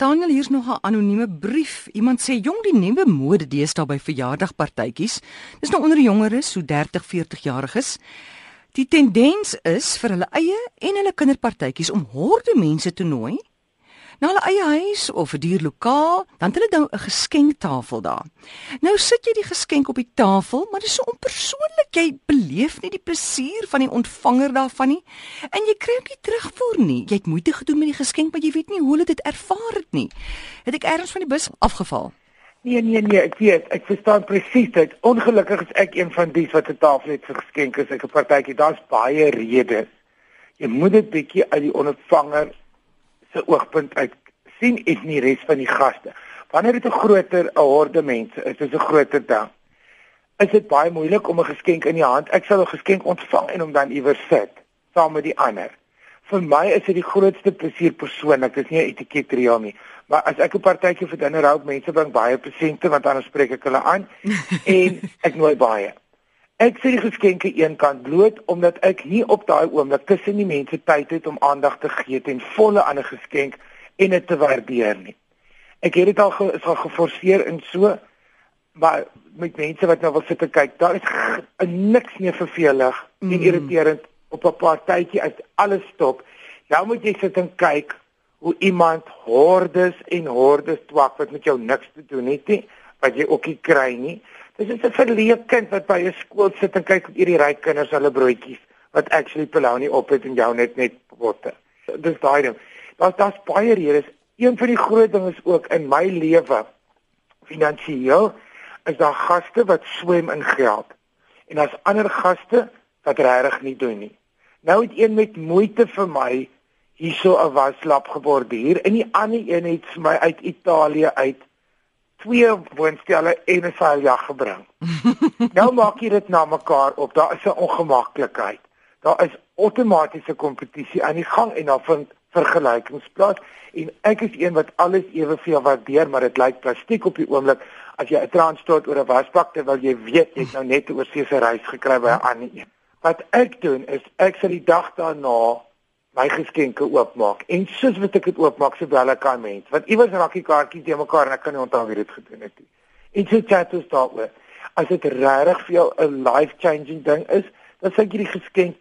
Daniel, hier's nog 'n anonieme brief. Iemand sê jong die nuwe mode deesdae by verjaardagpartytjies. Dis nou onder jongeres, so 30, 40 jariges. Die tendens is vir hulle eie en hulle kinderpartytjies om horde mense te nooi na hulle eie huis of 'n duur lokaal, dan het hulle nou 'n geskenktafel daar. Nou sit jy die geskenk op die tafel, maar dit is so onpersoonlik. Jy beleef nie die plesier van die ontvanger daarvan nie en jy kry ook nie terugvoer nie. Jy het moeite gedoen met die geskenk, maar jy weet nie hoe hulle dit ervaar het nie. Het ek ergens van die bus afgeval? Nee nee nee, ek weet, ek verstaan presies dit. Ongelukkig is ek een van die wat 'n tafel het vir geskenke, ek 'n partytjie. Daar's baie redes. Jy moet dit bietjie uit die ontvanger se oogpunt uit sien en nie res van die gaste. Wanneer dit 'n groter 'n horde mense is, is 'n groter ding. Is dit baie moeilik om 'n geskenk in die hand. Ek sal 'n geskenk ontvang en hom dan iewers sit saam met die ander. Vir my is dit die grootste plesier persoonlik. Dit is nie 'n etiketreël nie. Maar as ek 'n partytjie vir dinner hou, mense bring baie presente want anders spreek ek hulle aan en ek nooi baie. Ek sê die geskenke eenkant bloot omdat ek nie op daai oomblik tussen die mense tyd het om aandag te gee ten volle aan 'n geskenk en dit te waardeer nie. Ek het dit al ge, is al geforseer in so maar met mense wat nou wil sit en kyk, daar is niks meer vervelig mm. en irriterend op 'n partytjie as alles stop. Nou moet jy sit en kyk hoe iemand hordes en hordes twak wat met jou niks te doen het nie, wat jy ook nie kry nie. Dis 'n verleë kind wat by 'n skool sit en kyk hoe hierdie ryk kinders hulle broodjies wat actually polony op het en jou net net botte. Dis daai ding. Daar's daar's baie redes. Een van die groot dinge is ook in my lewe finansiëel is daar gaste wat swem in geld. En daar's ander gaste wat regtig nie doen nie. Nou het een met moeite vir my hierso 'n waslap geborduur en die ander een het vir my uit Italië uit twee woonstelle en 'n seiljag gebring. nou maak jy dit na mekaar op. Daar is 'n ongemaklikheid. Daar is outomatiese kompetisie aan die gang en daar vind vergelykings plaas en ek is een wat alles eweveel waardeer, maar dit lyk plastiek op die oomblik as jy 'n transport oor 'n wasbak terwyl jy weet jy het nou net 'n oorsese reis gekry by 'n ander een. Wat ek doen is ek sal die dag daarna my geskenke oopmaak en soos wat ek dit oopmaak sowel ek kan mens want iewers raak die kaartjies te mekaar en ek kan nie onthou wie dit gedoen het nie. En so chat ons daaroor. As dit regtig vir jou 'n life changing ding is, dan sê ek hierdie geskenk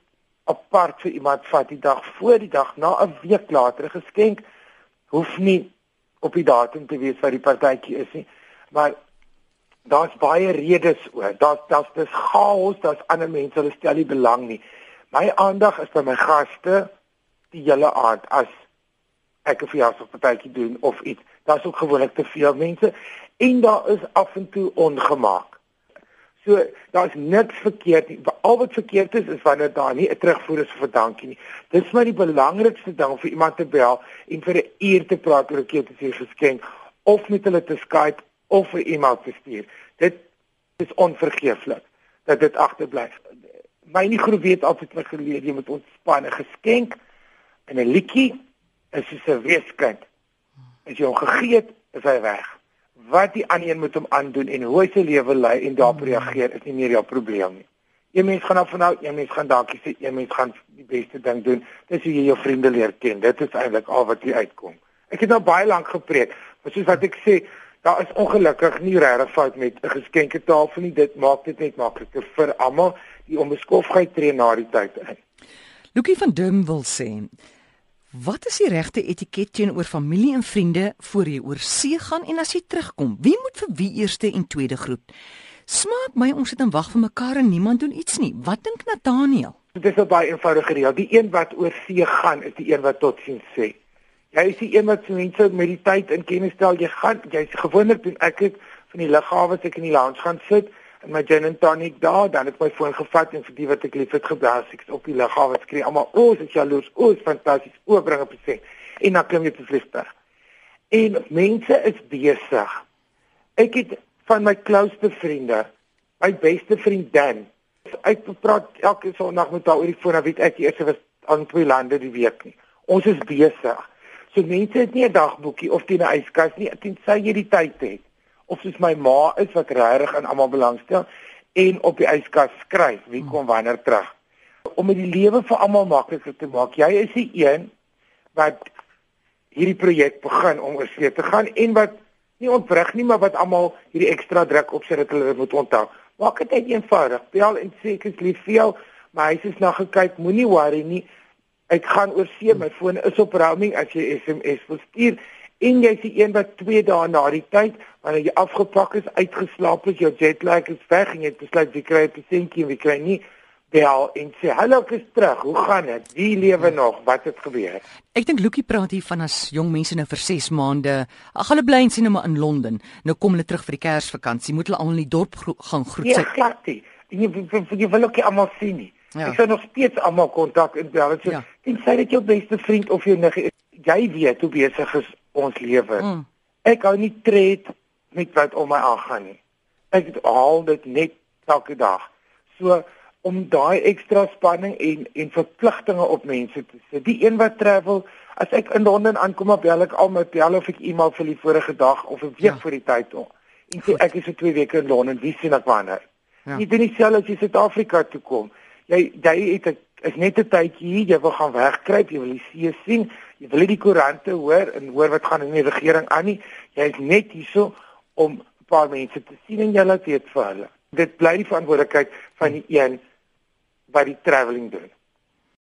apart vir iemand vat die dag voor die dag na 'n week later geskenk hoef nie op die datum te wees wat die partytjie is nie. Maar daar's baie redes oor. Daar's daar's dis chaos, daar's ander mense wat stel nie belang nie. My aandag is by my gaste die hele aand as ek 'n verjaarsdagpartytjie doen of iets. Daar's ook gewoonlik te veel mense en daar is af en toe ongemaak. So daar's niks verkeerd nie. Al wat verkeerd is is wanneer daar nie 'n terugvoer is vir dankie nie. Dis maar die belangrikste ding vir iemand te bel en vir 'n uur te praat oor 'n keer te sê geskenk of met hulle te Skype of 'n e-mail te stuur. Dit is onvergeeflik dat dit agterbly. My nie groep weet altyd my geleer jy moet ontspan 'n geskenk En 'n liedjie is soos 'n weeskind. As jy hom gegee het, is hy weg. Wat die ander een moet hom aandoen en hoe hy sy lewe lei en daarop hmm. reageer is nie meer jou probleem nie. Een mens gaan af van nou, een mens gaan dalk sê een mens gaan die beste ding doen. Dis hoe jy jou vriende leer ken. Dit is eintlik al wat hier uitkom. Ek het nou baie lank gepreek, maar soos wat ek sê, daar is ongelukkig nie regtig fout met 'n geskenke tafel nie. Dit maak dit net makliker vir almal. Die onbeskofheid tree na die tyd in. Lukie van Dum wil sê Wat is die regte etiket teenoor familie en vriende voor jy oor see gaan en as jy terugkom? Wie moet vir wie eerste en tweede groet? Smaak my ons sit en wag vir mekaar en niemand doen iets nie. Wat dink Nathaniel? Dit is 'n baie eenvoudige reël. Die een wat oor see gaan is die een wat totsiens sê. Jy is die een wat mense met die tyd in kennis stel. Jy gaan jy's gewoonlik doen ek het van die lughawe as ek in die lounge gaan sit en my gin and tonic daar, dan het my foon gevat en vir die wat ek liefhet geblaas, ek op die lughawe skree almal, "O, oh, is jaloers, o, is fantasties, o, bring die sê." En dan klim jy op die vliegtuig. En mense is besig. Ek het van my closeste vriende, my beste vriend Dan, ek praat elke Sondag met haar oor die foon, dan weet ek eers was aan twee lande die week nie. Ons is besig. So mense het nie 'n dagboekie of 'n yskas nie, tensy jy die tyd het of soos my ma is wat regtig aan almal belangstel en op die yskas skryf wie kom wanneer terug om dit die lewe vir almal makliker te maak jy is die een wat hierdie projek begin om oorsee te gaan en wat nie ontwrig nie, maar wat almal hierdie ekstra druk op sit dat hulle moet onthou. Maak dit net eenvoudig. Bel en sê ek is lief vir jou. My huis is na gekyk. Moenie worry nie. Ek gaan oorsee. My foon is op roaming as jy SMS wil stuur en jy's die een wat 2 dae na die tyd wanneer jy afgepak is, uitgeslaap is, jou jetlag is weg en jy besluit wie kry 'n persentjie en wie kry nie bel en sê hallo ek is terug. Hoe gaan dit? Wie lewe nog? Wat het gebeur? Ek dink Lucky praat hier van as jong mense nou vir 6 maande, ag hulle bly en sien hom in Londen. Nou kom hulle terug vir die Kersvakansie. Moet hulle almal in die dorp gro gaan groet. Ja, glad nie. En jy jy wil ook nie almal sien nie. Ja. Ek sou nog steeds almal kontak en bel. So, ja. En sê dit jou beste vriend of jou niggie, jy weet hoe besig is ons lewe. Mm. Ek hou nie tred met wat om my aangaan nie. Ek haal dit net elke dag. So om daai ekstra spanning en en verpligtinge op mense te sit. Die een wat travel, as ek in Londen aankom, bel ek al my bel of ek e-mail vir die vorige dag of 'n week ja. voor die tyd om. En sê ek is vir 2 weke in Londen, wie sien ek wanneer? Ja. Jy doen dieselfde as jy Suid-Afrika toe kom. Jy jy het 'n is net 'n tydjie jy wil gaan wegkruip, jy wil die see sien, jy wil die koerante hoor en hoor wat gaan in die regering aan nie. Jy is net hierso om 'n paar mense te sien en jy laat weet vir hulle. Dit bly die verantwoordelikheid van die een wat die travelling doen.